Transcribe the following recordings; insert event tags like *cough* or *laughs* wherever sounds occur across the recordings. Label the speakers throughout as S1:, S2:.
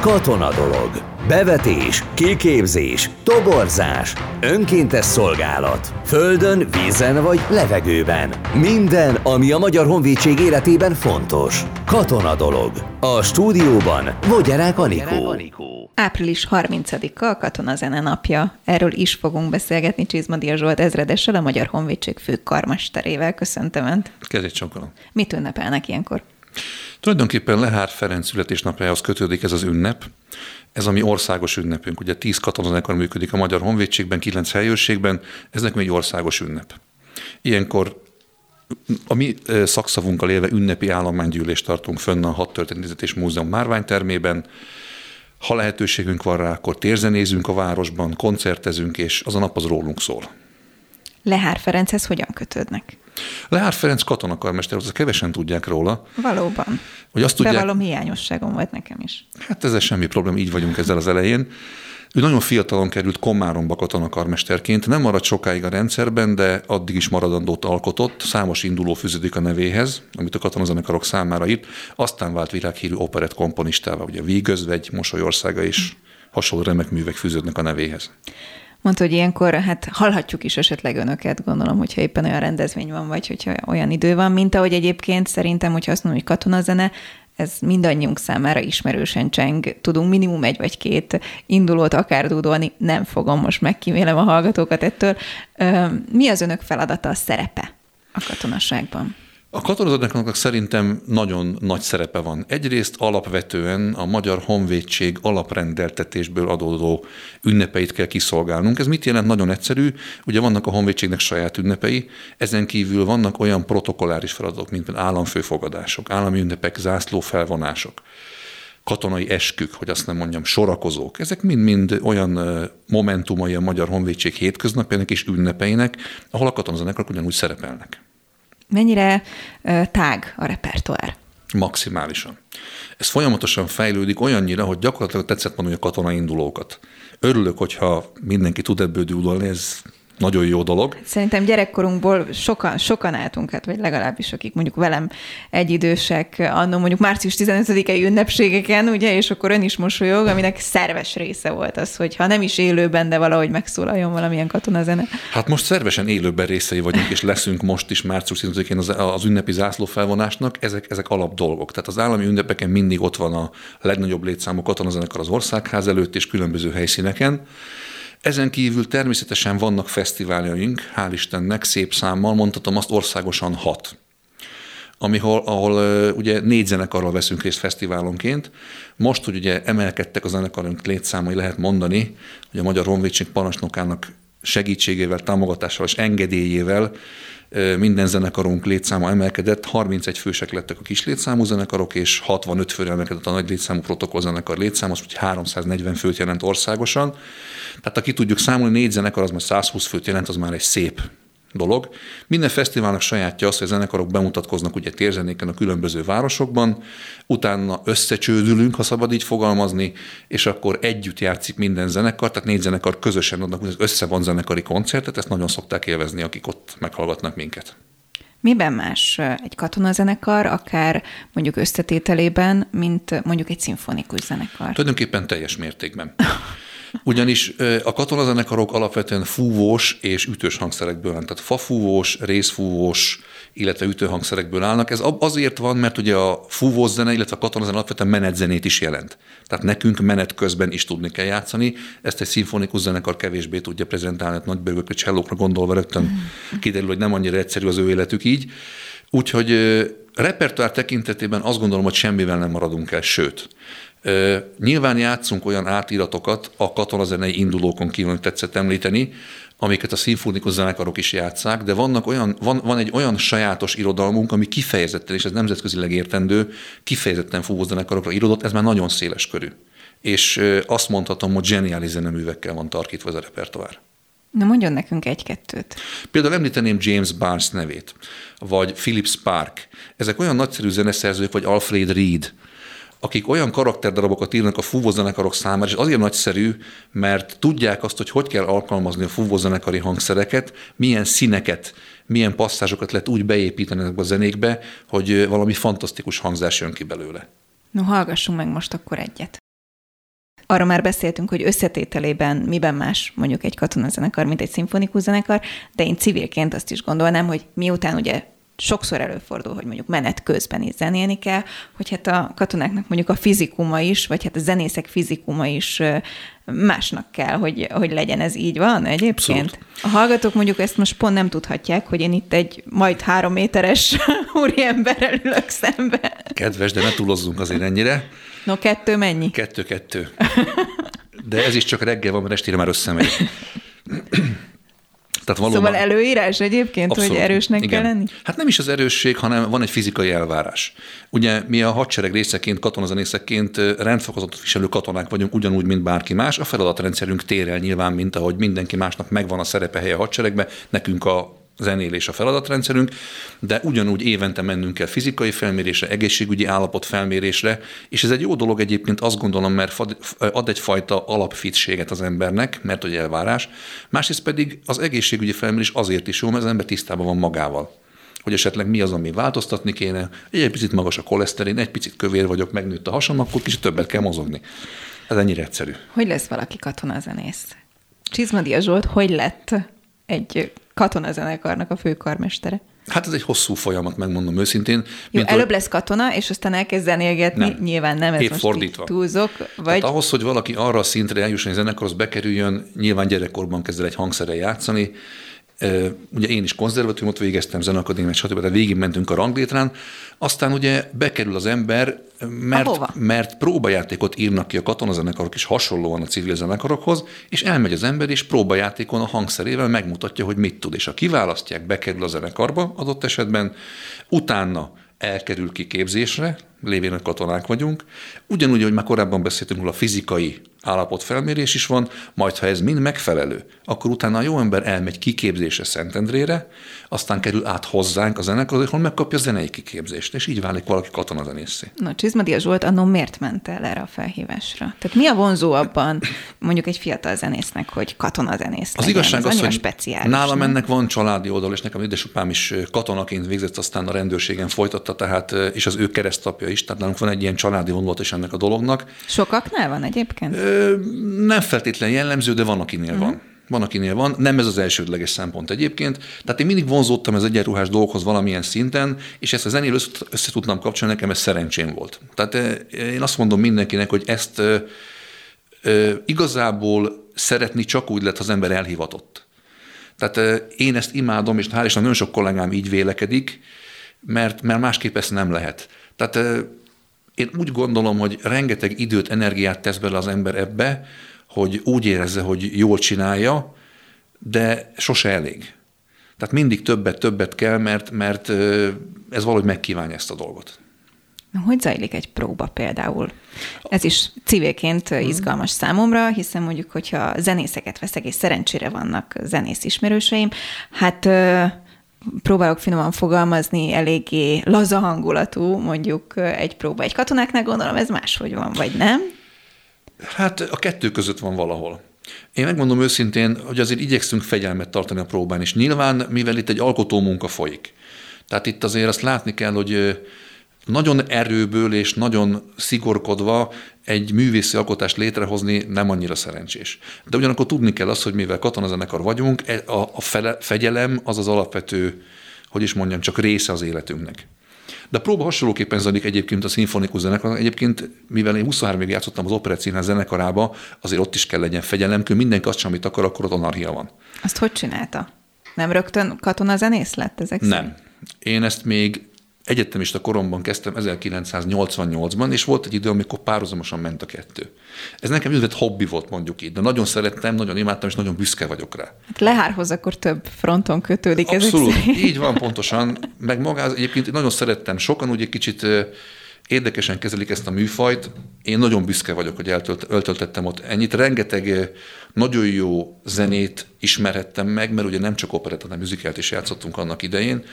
S1: Katona dolog. Bevetés, kiképzés, toborzás, önkéntes szolgálat. Földön, vízen vagy levegőben. Minden, ami a Magyar Honvédség életében fontos. Katona dolog. A stúdióban Vogyarák Anikó.
S2: Április 30-a a Katona Zene napja. Erről is fogunk beszélgetni Csizmadia Zsolt ezredessel, a Magyar Honvédség fő karmesterével. Köszöntöm Önt.
S3: Kezét csonkolom.
S2: Mit ünnepelnek ilyenkor?
S3: Tulajdonképpen Lehár Ferenc születésnapjához kötődik ez az ünnep. Ez a mi országos ünnepünk. Ugye tíz katonazekar működik a Magyar Honvédségben, kilenc helyőrségben, ez nekünk egy országos ünnep. Ilyenkor a mi szakszavunkkal élve ünnepi állománygyűlést tartunk fönn a Hat Történetet és Múzeum márványtermében. Ha lehetőségünk van rá, akkor térzenézünk a városban, koncertezünk, és az a nap az rólunk szól.
S2: Lehár Ferenchez hogyan kötődnek?
S3: Lehár Ferenc katonakarmester, az kevesen tudják róla.
S2: Valóban.
S3: Hogy azt tudják,
S2: Bevallom, hiányosságom volt nekem is.
S3: Hát ez semmi probléma, így vagyunk ezzel az elején. Ő nagyon fiatalon került Komáromba katonakarmesterként, nem maradt sokáig a rendszerben, de addig is maradandót alkotott, számos induló fűződik a nevéhez, amit a katonazenekarok számára írt, aztán vált világhírű operett komponistává, ugye Vígözvegy, Mosolyországa is hasonló remek művek fűződnek a nevéhez.
S2: Mondta, hogy ilyenkor hát hallhatjuk is esetleg önöket, gondolom, hogyha éppen olyan rendezvény van, vagy hogyha olyan idő van, mint ahogy egyébként szerintem, hogyha azt mondom, hogy katonazene, ez mindannyiunk számára ismerősen cseng. Tudunk minimum egy vagy két indulót akár dúdolni, nem fogom most megkímélem a hallgatókat ettől. Mi az önök feladata, a szerepe a katonaságban?
S3: A katonazatnak szerintem nagyon nagy szerepe van. Egyrészt alapvetően a Magyar Honvédség alaprendeltetésből adódó ünnepeit kell kiszolgálnunk. Ez mit jelent? Nagyon egyszerű. Ugye vannak a Honvédségnek saját ünnepei, ezen kívül vannak olyan protokolláris feladatok, mint például államfőfogadások, állami ünnepek, zászlófelvonások katonai eskük, hogy azt nem mondjam, sorakozók. Ezek mind-mind olyan momentumai a Magyar Honvédség hétköznapjának és ünnepeinek, ahol a katonazenekarok ugyanúgy szerepelnek.
S2: Mennyire tág a repertoár?
S3: Maximálisan. Ez folyamatosan fejlődik olyannyira, hogy gyakorlatilag tetszett mondani a katonai indulókat. Örülök, hogyha mindenki tud ebből gyúdolni, ez nagyon jó dolog.
S2: Szerintem gyerekkorunkból sokan, sokan álltunk, hát, vagy legalábbis akik mondjuk velem egyidősek, annó mondjuk március 15-i ünnepségeken, ugye, és akkor ön is mosolyog, aminek szerves része volt az, hogy ha nem is élőben, de valahogy megszólaljon valamilyen katonazene.
S3: Hát most szervesen élőben részei vagyunk, és leszünk most is március 15-én az, az ünnepi zászló felvonásnak, ezek, ezek alap dolgok. Tehát az állami ünnepeken mindig ott van a legnagyobb létszámú katonazenekar az országház előtt és különböző helyszíneken. Ezen kívül természetesen vannak fesztiváljaink, hál' Istennek, szép számmal, mondhatom azt országosan hat amihol, ahol ugye négy zenekarral veszünk részt fesztiválonként. Most, hogy ugye emelkedtek a zenekarunk létszámai, lehet mondani, hogy a Magyar Honvédség parancsnokának segítségével, támogatással és engedélyével minden zenekarunk létszáma emelkedett, 31 fősek lettek a kis létszámú zenekarok, és 65 főre emelkedett a nagy létszámú protokollzenekar létszám, az 340 főt jelent országosan. Tehát aki tudjuk számolni, négy zenekar, az már 120 főt jelent, az már egy szép dolog. Minden fesztiválnak sajátja az, hogy a zenekarok bemutatkoznak ugye térzenéken a különböző városokban, utána összecsődülünk, ha szabad így fogalmazni, és akkor együtt játszik minden zenekar, tehát négy zenekar közösen adnak össze van zenekari koncertet, ezt nagyon szokták élvezni, akik ott meghallgatnak minket.
S2: Miben más egy katonazenekar, akár mondjuk összetételében, mint mondjuk egy szimfonikus zenekar?
S3: Tulajdonképpen teljes mértékben. *laughs* Ugyanis a katonazenekarok alapvetően fúvós és ütős hangszerekből állnak. Tehát fafúvós, részfúvós, illetve ütőhangszerekből állnak. Ez azért van, mert ugye a fúvós zene, illetve a katonazene alapvetően menetzenét is jelent. Tehát nekünk menet közben is tudni kell játszani. Ezt egy szimfonikus zenekar kevésbé tudja prezentálni, hát nagybőgökre, csellókra gondolva rögtön kiderül, hogy nem annyira egyszerű az ő életük így. Úgyhogy repertoár tekintetében azt gondolom, hogy semmivel nem maradunk el, sőt, Nyilván játszunk olyan átiratokat a katonazenei indulókon kívül, hogy tetszett említeni, amiket a szimfonikus zenekarok is játszák, de vannak olyan, van, van egy olyan sajátos irodalmunk, ami kifejezetten, és ez nemzetközileg értendő, kifejezetten zenekarokra irodott, ez már nagyon széles körű. És azt mondhatom, hogy zseniális zeneművekkel van tarkítva ez a repertoár.
S2: Na mondjon nekünk egy-kettőt.
S3: Például említeném James Barnes nevét, vagy Philip Spark. Ezek olyan nagyszerű zeneszerzők, vagy Alfred Reed, akik olyan karakterdarabokat írnak a fúvózenekarok számára, és azért nagyszerű, mert tudják azt, hogy hogy kell alkalmazni a fúvózenekari hangszereket, milyen színeket, milyen passzázsokat lehet úgy beépíteni ezekbe a zenékbe, hogy valami fantasztikus hangzás jön ki belőle.
S2: No, hallgassunk meg most akkor egyet. arra már beszéltünk, hogy összetételében miben más mondjuk egy katonazenekar, mint egy szimfonikus zenekar, de én civilként azt is gondolnám, hogy miután ugye sokszor előfordul, hogy mondjuk menet közben is zenélni kell, hogy hát a katonáknak mondjuk a fizikuma is, vagy hát a zenészek fizikuma is másnak kell, hogy, hogy legyen ez így van egyébként. Abszolút. A hallgatók mondjuk ezt most pont nem tudhatják, hogy én itt egy majd három méteres *laughs* úriemberrel ülök szembe.
S3: Kedves, de ne túlozzunk azért ennyire.
S2: No, kettő mennyi?
S3: Kettő-kettő. De ez is csak reggel van, mert estére már összemegy.
S2: Tehát valóban... Szóval előírás egyébként, Abszolút, hogy erősnek
S3: igen.
S2: kell lenni?
S3: Hát nem is az erősség, hanem van egy fizikai elvárás. Ugye mi a hadsereg részeként, katonazenészeként rendfokozatot viselő katonák vagyunk, ugyanúgy, mint bárki más. A feladatrendszerünk tér el nyilván, mint ahogy mindenki másnak megvan a szerepe helye a hadseregben, nekünk a zenélés a feladatrendszerünk, de ugyanúgy évente mennünk kell fizikai felmérésre, egészségügyi állapot felmérésre, és ez egy jó dolog egyébként azt gondolom, mert ad egyfajta alapfitséget az embernek, mert hogy elvárás, másrészt pedig az egészségügyi felmérés azért is jó, mert az ember tisztában van magával hogy esetleg mi az, ami változtatni kéne. Egy, picit magas a koleszterin, egy picit kövér vagyok, megnőtt a hasam, akkor kicsit többet kell mozogni. Ez ennyire egyszerű.
S2: Hogy lesz valaki katonazenész? Csizmadia Zsolt, hogy lett egy katonazenekarnak a főkarmestere?
S3: Hát ez egy hosszú folyamat, megmondom őszintén.
S2: Jó, előbb hogy... lesz katona, és aztán elkezd zenélgetni, nem. nyilván nem, ez Épp most fordítva. túlzok.
S3: Vagy... Tehát ahhoz, hogy valaki arra a szintre eljusson, hogy zenekarhoz bekerüljön, nyilván gyerekkorban kezd el egy hangszerrel játszani, ugye én is konzervatóriumot végeztem, zenakadémiát, stb. De végig mentünk a ranglétrán, aztán ugye bekerül az ember, mert, mert próbajátékot írnak ki a katonazenekarok is hasonlóan a civil zenekarokhoz, és elmegy az ember, és próbajátékon a hangszerével megmutatja, hogy mit tud. És ha kiválasztják, bekerül a zenekarba adott esetben, utána elkerül kiképzésre, lévén, hogy katonák vagyunk. Ugyanúgy, hogy már korábban beszéltünk, a fizikai állapotfelmérés is van, majd ha ez mind megfelelő, akkor utána a jó ember elmegy kiképzésre Szentendrére, aztán kerül át hozzánk a zenekarhoz, ahol megkapja a zenei kiképzést, és így válik valaki katonazenészé.
S2: Na, Csizmadia Zsolt annó miért ment el erre a felhívásra? Tehát mi a vonzó abban mondjuk egy fiatal zenésznek, hogy katonazenész
S3: Az igazság
S2: az,
S3: hogy
S2: speciális,
S3: nálam nem? ennek van családi oldal, és nekem édesapám is katonaként végzett, aztán a rendőrségen folytatta, tehát és az ő keresztapja is, tehát nálunk van egy ilyen családi vonulat is ennek a dolognak.
S2: Sokaknál van egyébként?
S3: Ö, nem feltétlen jellemző, de van, akinél uh-huh. van. Van, akinél van. Nem ez az elsődleges szempont egyébként. Tehát én mindig vonzódtam az egyenruhás dolgokhoz valamilyen szinten, és ezt a zenél össze, tudtam kapcsolni, nekem ez szerencsém volt. Tehát én azt mondom mindenkinek, hogy ezt ö, ö, igazából szeretni csak úgy lett, ha az ember elhivatott. Tehát én ezt imádom, és hál' Isten nagyon sok kollégám így vélekedik, mert, mert másképp ezt nem lehet. Tehát én úgy gondolom, hogy rengeteg időt, energiát tesz bele az ember ebbe, hogy úgy érezze, hogy jól csinálja, de sose elég. Tehát mindig többet, többet kell, mert, mert ez valahogy megkívánja ezt a dolgot.
S2: Hogy zajlik egy próba például? Ez is civilként izgalmas számomra, hiszen mondjuk, hogyha zenészeket veszek, és szerencsére vannak zenész ismerőseim, hát próbálok finoman fogalmazni, eléggé laza hangulatú, mondjuk egy próba. Egy katonáknál gondolom ez máshogy van, vagy nem?
S3: Hát a kettő között van valahol. Én megmondom őszintén, hogy azért igyekszünk fegyelmet tartani a próbán, és nyilván, mivel itt egy alkotó munka folyik. Tehát itt azért azt látni kell, hogy nagyon erőből és nagyon szigorkodva egy művészi alkotást létrehozni nem annyira szerencsés. De ugyanakkor tudni kell azt, hogy mivel katonazenekar vagyunk, e, a, a fele, fegyelem az az alapvető, hogy is mondjam, csak része az életünknek. De a próba hasonlóképpen zajlik egyébként a szimfonikus zenekar. Egyébként, mivel én 23 évig játszottam az Operett Színház zenekarába, azért ott is kell legyen fegyelem, hogy mindenki azt amit akar, akkor ott anarchia van.
S2: Azt hogy csinálta? Nem rögtön katonazenész lett ezek
S3: Nem. Én ezt még egyetemista koromban kezdtem 1988-ban, és volt egy idő, amikor párhuzamosan ment a kettő. Ez nekem üzlet hobbi volt, mondjuk így, de nagyon szerettem, nagyon imádtam, és nagyon büszke vagyok rá.
S2: Hát lehárhoz akkor több fronton kötődik
S3: Abszolút, ezek *laughs* így van pontosan. Meg maga, egyébként nagyon szerettem. Sokan úgy egy kicsit érdekesen kezelik ezt a műfajt. Én nagyon büszke vagyok, hogy eltölt, eltöltettem ott ennyit. Rengeteg nagyon jó zenét ismerhettem meg, mert ugye nem csak operett, hanem műzikelt is játszottunk annak idején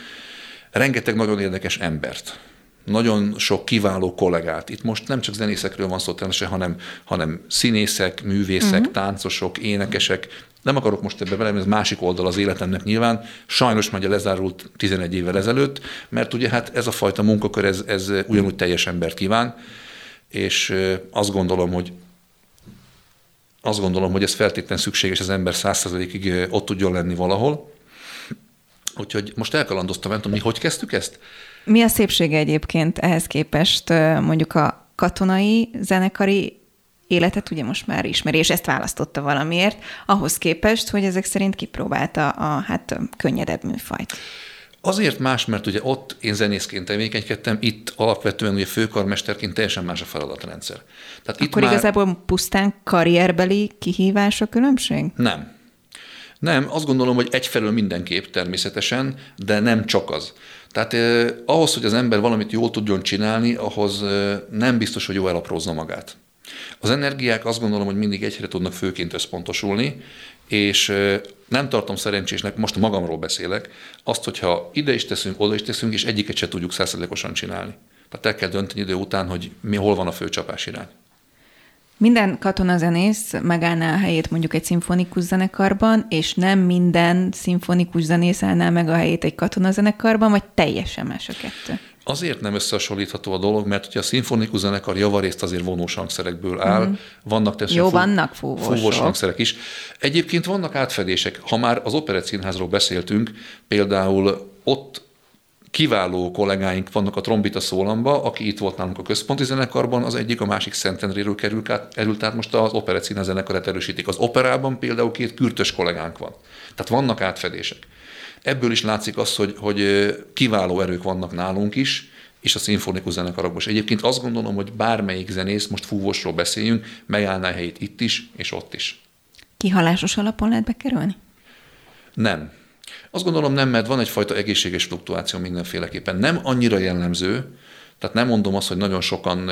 S3: rengeteg nagyon érdekes embert, nagyon sok kiváló kollégát. Itt most nem csak zenészekről van szó természetesen, hanem, hanem színészek, művészek, uh-huh. táncosok, énekesek. Nem akarok most ebbe bele, ez másik oldal az életemnek nyilván. Sajnos már lezárult 11 évvel ezelőtt, mert ugye hát ez a fajta munkakör, ez, ez ugyanúgy teljes embert kíván, és azt gondolom, hogy azt gondolom, hogy ez feltétlenül szükséges, az ember százszerzelékig ott tudjon lenni valahol. Úgyhogy most elkalandoztam, nem tudom, mi hogy kezdtük ezt?
S2: Mi a szépsége egyébként ehhez képest mondjuk a katonai, zenekari életet ugye most már ismeri, és ezt választotta valamiért, ahhoz képest, hogy ezek szerint kipróbálta a hát könnyedebb műfajt.
S3: Azért más, mert ugye ott én zenészként tevékenykedtem, itt alapvetően ugye főkarmesterként teljesen más a feladatrendszer.
S2: Tehát Akkor itt igazából már... pusztán karrierbeli kihívás a különbség?
S3: Nem. Nem, azt gondolom, hogy egyfelől mindenképp természetesen, de nem csak az. Tehát eh, ahhoz, hogy az ember valamit jól tudjon csinálni, ahhoz eh, nem biztos, hogy jó elaprózza magát. Az energiák azt gondolom, hogy mindig egyre tudnak főként összpontosulni, és nem tartom szerencsésnek, most magamról beszélek, azt, hogyha ide is teszünk, oda is teszünk, és egyiket se tudjuk százszerzelékosan csinálni. Tehát el kell dönteni idő után, hogy mi, hol van a főcsapás irány.
S2: Minden katonazenész megállná a helyét mondjuk egy szimfonikus zenekarban, és nem minden szimfonikus zenész állná meg a helyét egy katonazenekarban, vagy teljesen más a kettő?
S3: Azért nem összehasonlítható a dolog, mert ugye a szimfonikus zenekar javarészt azért vonós hangszerekből áll, mm. vannak
S2: teljesen Jó, fú, vannak fúvós, fúvós
S3: hangszerek is. Egyébként vannak átfedések. Ha már az Operett Színházról beszéltünk, például ott kiváló kollégáink vannak a trombita szólamba, aki itt volt nálunk a központi zenekarban, az egyik a másik Szentendréről került át, került át most az Operett zenekarát erősítik. Az operában például két kürtös kollégánk van. Tehát vannak átfedések. Ebből is látszik az, hogy, hogy kiváló erők vannak nálunk is, és a szimfonikus zenekarokban is. Egyébként azt gondolom, hogy bármelyik zenész, most fúvósról beszéljünk, megállná helyét itt is, és ott is.
S2: Kihalásos alapon lehet bekerülni?
S3: Nem. Azt gondolom nem, mert van egyfajta egészséges fluktuáció mindenféleképpen. Nem annyira jellemző, tehát nem mondom azt, hogy nagyon sokan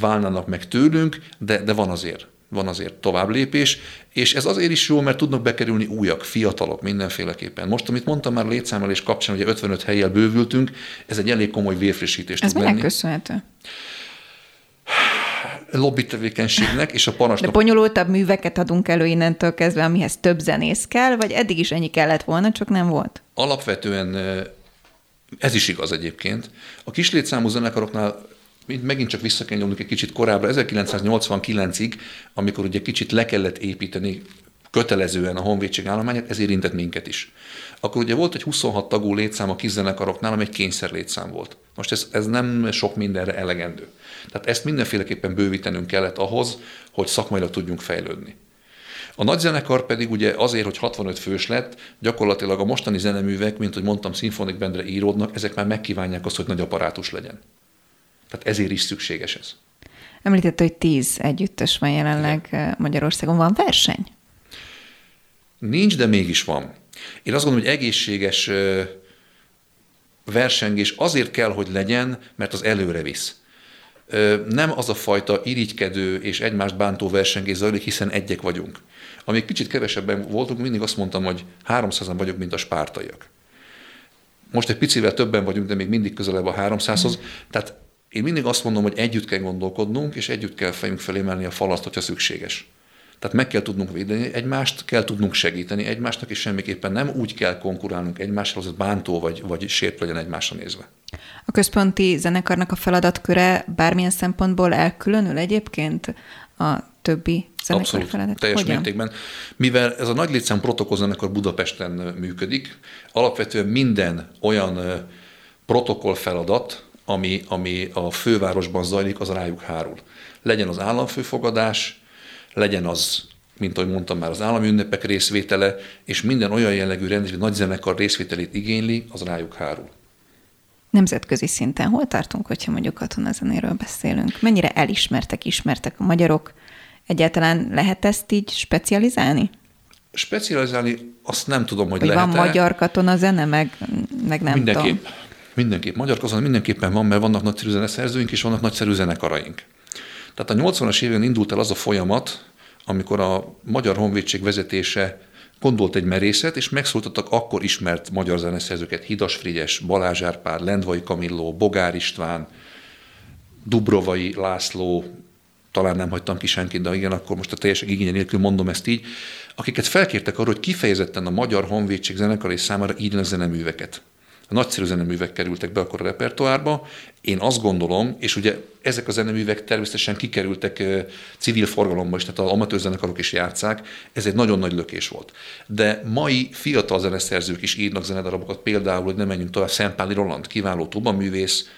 S3: válnának meg tőlünk, de, de van azért van azért tovább lépés, és ez azért is jó, mert tudnak bekerülni újak, fiatalok mindenféleképpen. Most, amit mondtam már létszámelés kapcsán, ugye 55 helyjel bővültünk, ez egy elég komoly vérfrissítés
S2: ez tud lenni. köszönhető?
S3: Lobby tevékenységnek és a parancsnok.
S2: De bonyolultabb műveket adunk elő innentől kezdve, amihez több zenész kell, vagy eddig is ennyi kellett volna, csak nem volt?
S3: Alapvetően ez is igaz egyébként. A kislétszámú zenekaroknál megint csak vissza kell nyomnunk egy kicsit korábbra, 1989-ig, amikor ugye kicsit le kellett építeni kötelezően a honvédség állományát, ez érintett minket is. Akkor ugye volt egy 26 tagú létszám a kizzenekaroknál, ami egy kényszer létszám volt. Most ez, ez nem sok mindenre elegendő. Tehát ezt mindenféleképpen bővítenünk kellett ahhoz, hogy szakmailag tudjunk fejlődni. A nagy zenekar pedig ugye azért, hogy 65 fős lett, gyakorlatilag a mostani zeneművek, mint hogy mondtam, szimfonik bendre íródnak, ezek már megkívánják azt, hogy nagy apparátus legyen. Tehát ezért is szükséges ez.
S2: Említett, hogy tíz együttes van jelenleg Igen. Magyarországon. Van verseny?
S3: Nincs, de mégis van. Én azt gondolom, hogy egészséges versengés azért kell, hogy legyen, mert az előre visz. Nem az a fajta irigykedő és egymást bántó versengés zajlik, hiszen egyek vagyunk. Amíg kicsit kevesebben voltunk, mindig azt mondtam, hogy 300-an vagyok, mint a spártaiak. Most egy picivel többen vagyunk, de még mindig közelebb a 300-hoz. Mm. Tehát én mindig azt mondom, hogy együtt kell gondolkodnunk, és együtt kell fejünk felé menni a falaszt, hogyha szükséges. Tehát meg kell tudnunk védeni egymást, kell tudnunk segíteni egymásnak, és semmiképpen nem úgy kell konkurálnunk egymással, hogy bántó vagy, vagy sért legyen egymásra nézve.
S2: A központi zenekarnak a feladatköre bármilyen szempontból elkülönül egyébként a többi zenekar
S3: Abszolút,
S2: feladat?
S3: teljes Hogyan? mértékben. Mivel ez a nagy létszám protokoll zenekar Budapesten működik, alapvetően minden olyan protokoll feladat, ami, ami a fővárosban zajlik, az rájuk hárul. Legyen az államfőfogadás, legyen az, mint ahogy mondtam már, az állami ünnepek részvétele, és minden olyan jellegű rendezvény, nagy zenekar részvételét igényli, az rájuk hárul.
S2: Nemzetközi szinten hol tartunk, hogyha mondjuk katonazenéről beszélünk? Mennyire elismertek, ismertek a magyarok? Egyáltalán lehet ezt így specializálni?
S3: Specializálni azt nem tudom, hogy,
S2: hogy
S3: lehet
S2: van magyar katonazene, meg, meg nem
S3: Mindenképp.
S2: tudom.
S3: Mindenképp. Magyar kazan mindenképpen van, mert vannak nagyszerű zeneszerzőink, és vannak nagyszerű zenekaraink. Tehát a 80-as évben indult el az a folyamat, amikor a Magyar Honvédség vezetése gondolt egy merészet, és megszólítottak akkor ismert magyar zeneszerzőket, Hidas Frigyes, Balázs Árpád, Lendvai Kamilló, Bogár István, Dubrovai László, talán nem hagytam ki senkit, de igen, akkor most a teljes igénye nélkül mondom ezt így, akiket felkértek arra, hogy kifejezetten a Magyar Honvédség zenekar és számára írjanak zeneműveket nagyszerű zeneművek kerültek be akkor a repertoárba. Én azt gondolom, és ugye ezek a zeneművek természetesen kikerültek civil forgalomba is, tehát az amatőr zenekarok is játszák, ez egy nagyon nagy lökés volt. De mai fiatal zeneszerzők is írnak zenedarabokat, például, hogy nem menjünk tovább, Szentpáli Roland, kiváló tubaművész,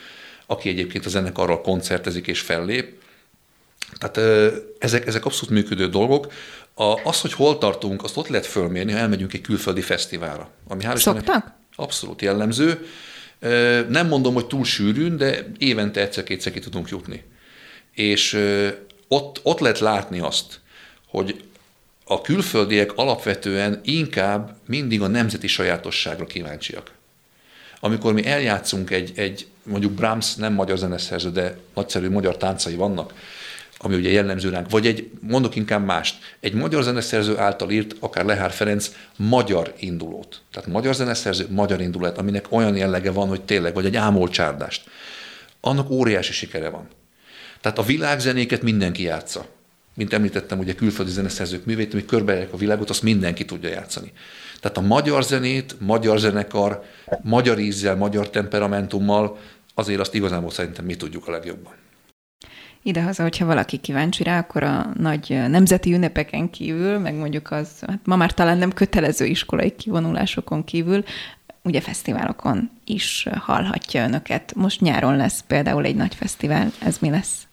S3: aki egyébként a zenekarral koncertezik és fellép. Tehát ezek, ezek abszolút működő dolgok. A, az, hogy hol tartunk, azt ott lehet fölmérni, ha elmegyünk egy külföldi fesztiválra.
S2: Ami Szoktak?
S3: Abszolút jellemző. Nem mondom, hogy túl sűrűn, de évente egyszer-kétszer ki tudunk jutni. És ott, ott lehet látni azt, hogy a külföldiek alapvetően inkább mindig a nemzeti sajátosságra kíváncsiak. Amikor mi eljátszunk egy, egy mondjuk Brahms nem magyar zeneszerző, de nagyszerű magyar táncai vannak, ami ugye jellemző ránk, vagy egy, mondok inkább mást, egy magyar zeneszerző által írt, akár Lehár Ferenc, magyar indulót. Tehát magyar zeneszerző, magyar indulót, aminek olyan jellege van, hogy tényleg, vagy egy ámol csárdást. Annak óriási sikere van. Tehát a világzenéket mindenki játsza. Mint említettem, ugye külföldi zeneszerzők művét, amik körbejárják a világot, azt mindenki tudja játszani. Tehát a magyar zenét, magyar zenekar, magyar ízzel, magyar temperamentummal, azért azt igazából szerintem mi tudjuk a legjobban.
S2: Idehaza, hogyha valaki kíváncsi rá, akkor a nagy nemzeti ünnepeken kívül, meg mondjuk az, hát ma már talán nem kötelező iskolai kivonulásokon kívül, ugye fesztiválokon is hallhatja önöket. Most nyáron lesz például egy nagy fesztivál, ez mi lesz?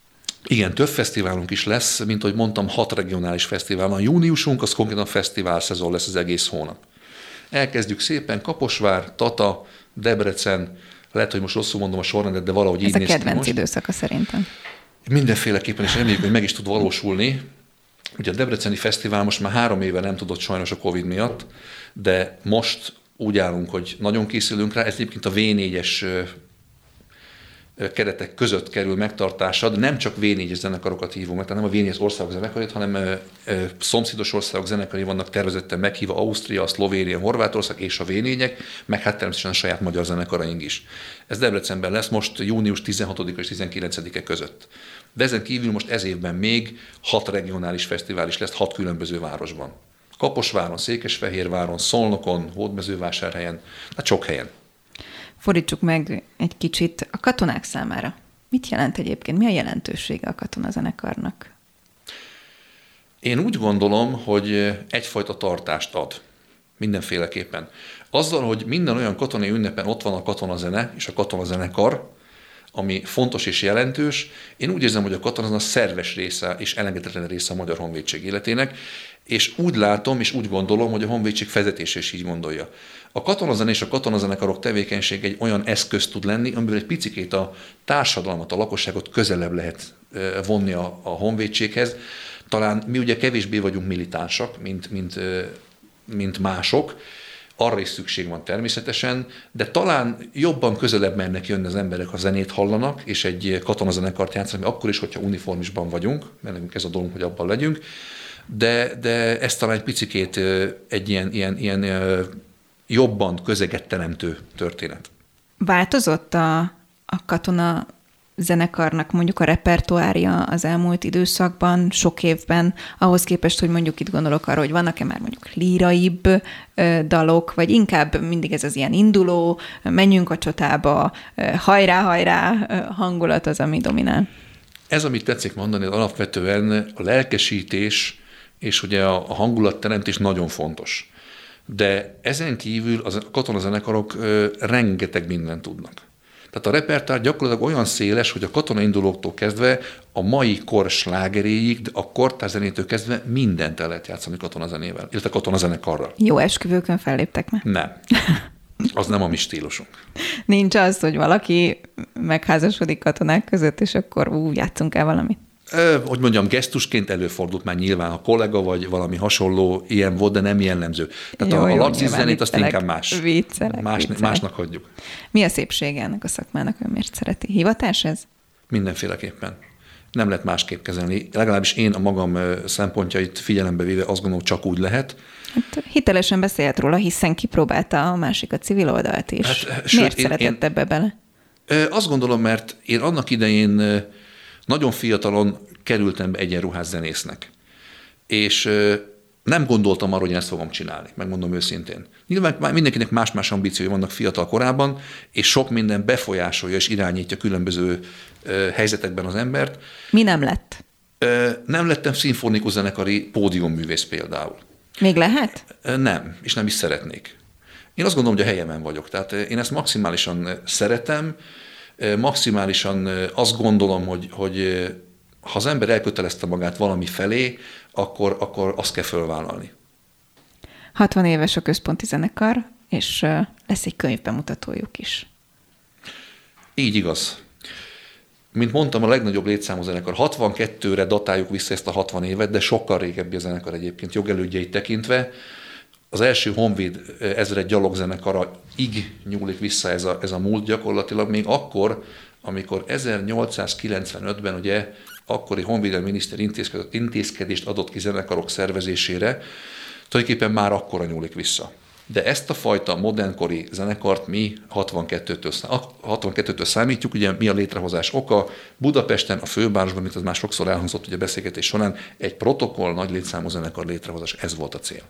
S3: Igen, több fesztiválunk is lesz, mint ahogy mondtam, hat regionális fesztivál van. Júniusunk, az konkrétan fesztivál szezon lesz az egész hónap. Elkezdjük szépen Kaposvár, Tata, Debrecen, lehet, hogy most rosszul mondom a sorrendet, de valahogy
S2: Ez
S3: így
S2: a kedvenc most. időszaka szerintem.
S3: Mindenféleképpen, és reméljük, hogy meg is tud valósulni. Ugye a Debreceni Fesztivál most már három éve nem tudott sajnos a Covid miatt, de most úgy állunk, hogy nagyon készülünk rá. Ez egyébként a V4-es keretek között kerül megtartásra, de nem csak V4-es zenekarokat hívunk meg, tehát nem a V4-es országok zenekarét, hanem ö, ö, szomszédos országok zenekarai vannak tervezetten meghívva Ausztria, Szlovénia, Horvátország és a V4-ek, meg hát természetesen a saját magyar zenekaraink is. Ez Debrecenben lesz most június 16 és 19-e között. De ezen kívül most ez évben még hat regionális fesztivál is lesz hat különböző városban. Kaposváron, Székesfehérváron, Szolnokon, Hódmezővásárhelyen, hát sok helyen.
S2: Fordítsuk meg egy kicsit a katonák számára. Mit jelent egyébként? Mi a jelentősége a katonazenekarnak?
S3: Én úgy gondolom, hogy egyfajta tartást ad. Mindenféleképpen. Azzal, hogy minden olyan katonai ünnepen ott van a katonazene és a katonazenekar, ami fontos és jelentős. Én úgy érzem, hogy a katona az a szerves része és elengedhetetlen része a Magyar Honvédség életének, és úgy látom és úgy gondolom, hogy a Honvédség vezetése is így gondolja. A katonazene és a katonazenekarok tevékenység egy olyan eszköz tud lenni, amiből egy picikét a társadalmat, a lakosságot közelebb lehet vonni a, a honvédséghez. Talán mi ugye kevésbé vagyunk militánsak, mint, mint, mint mások, arra is szükség van természetesen, de talán jobban közelebb mennek jönni az emberek, ha zenét hallanak, és egy katonazenekart játszanak, akkor is, hogyha uniformisban vagyunk, mert nekünk ez a dolgunk, hogy abban legyünk, de, de ez talán egy picikét egy ilyen, ilyen, ilyen jobban közeget teremtő történet.
S2: Változott a, a katona zenekarnak mondjuk a repertoárja az elmúlt időszakban, sok évben, ahhoz képest, hogy mondjuk itt gondolok arra, hogy vannak-e már mondjuk líraibb ö, dalok, vagy inkább mindig ez az ilyen induló, menjünk a csatába, hajrá, hajrá hangulat az, ami dominál.
S3: Ez, amit tetszik mondani, az alapvetően a lelkesítés és ugye a, a hangulatteremtés nagyon fontos. De ezen kívül a katonazenekarok rengeteg mindent tudnak. Tehát a repertár gyakorlatilag olyan széles, hogy a katona indulóktól kezdve a mai kor slágeréig, de a kortárzenétől kezdve mindent el lehet játszani katonazenével, illetve katonazenekarral.
S2: Jó esküvőkön felléptek meg?
S3: Nem. Az nem a mi stílusunk.
S2: Nincs az, hogy valaki megházasodik katonák között, és akkor ú, játszunk el valamit
S3: hogy mondjam, gesztusként előfordult már nyilván, a kollega vagy valami hasonló ilyen volt, de nem jellemző. Tehát jó, a, a lapszis zenét azt inkább más.
S2: Viccelek,
S3: más
S2: viccelek.
S3: Másnak hagyjuk.
S2: Mi a szépsége ennek a szakmának, ön miért szereti? Hivatás ez?
S3: Mindenféleképpen. Nem lehet másképp kezelni. Legalábbis én a magam szempontjait figyelembe véve azt gondolom, csak úgy lehet.
S2: Hát hitelesen beszélt róla, hiszen kipróbálta a másik a civil oldalt is. Hát, miért sőt, szeretett én, ebbe bele?
S3: Azt gondolom, mert én annak idején nagyon fiatalon kerültem be egyenruhás zenésznek. És Nem gondoltam arra, hogy ezt fogom csinálni, megmondom őszintén. Nyilván mindenkinek más-más ambíciói vannak fiatal korában, és sok minden befolyásolja és irányítja különböző helyzetekben az embert.
S2: Mi nem lett?
S3: Nem lettem szimfonikus zenekari pódiumművész például.
S2: Még lehet?
S3: Nem, és nem is szeretnék. Én azt gondolom, hogy a helyemen vagyok. Tehát én ezt maximálisan szeretem, maximálisan azt gondolom, hogy, hogy ha az ember elkötelezte magát valami felé, akkor, akkor azt kell fölvállalni.
S2: 60 éves a központi zenekar, és lesz egy könyvbemutatójuk is.
S3: Így igaz. Mint mondtam, a legnagyobb létszámú zenekar. 62-re datáljuk vissza ezt a 60 évet, de sokkal régebbi a zenekar egyébként jogelődjeit tekintve. Az első Honvéd ezred gyalogzenekara ig nyúlik vissza ez a, ez a múlt gyakorlatilag, még akkor, amikor 1895-ben ugye akkori honvédelmi miniszter intézkedést adott ki zenekarok szervezésére, tulajdonképpen már akkora nyúlik vissza. De ezt a fajta modernkori zenekart mi 62-től, 62-től számítjuk, ugye mi a létrehozás oka. Budapesten, a fővárosban, mint az már sokszor elhangzott ugye a beszélgetés során, egy protokoll nagy létszámú zenekar létrehozás, ez volt a cél.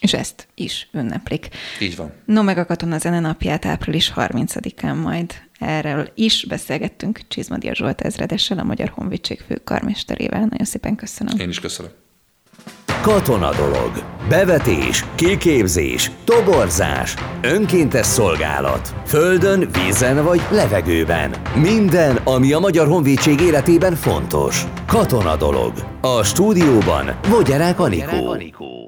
S2: És ezt is ünneplik.
S3: Így van.
S2: No, meg a Katona Zene napját április 30-án majd Erről is beszélgettünk Csizmadia Zsolt ezredessel, a Magyar Honvédség főkarmesterével. Nagyon szépen köszönöm.
S3: Én is köszönöm.
S1: Katona dolog. Bevetés, kiképzés, toborzás, önkéntes szolgálat. Földön, vízen vagy levegőben. Minden, ami a Magyar Honvédség életében fontos. Katona dolog. A stúdióban Vogyarák Anikó. Anikó.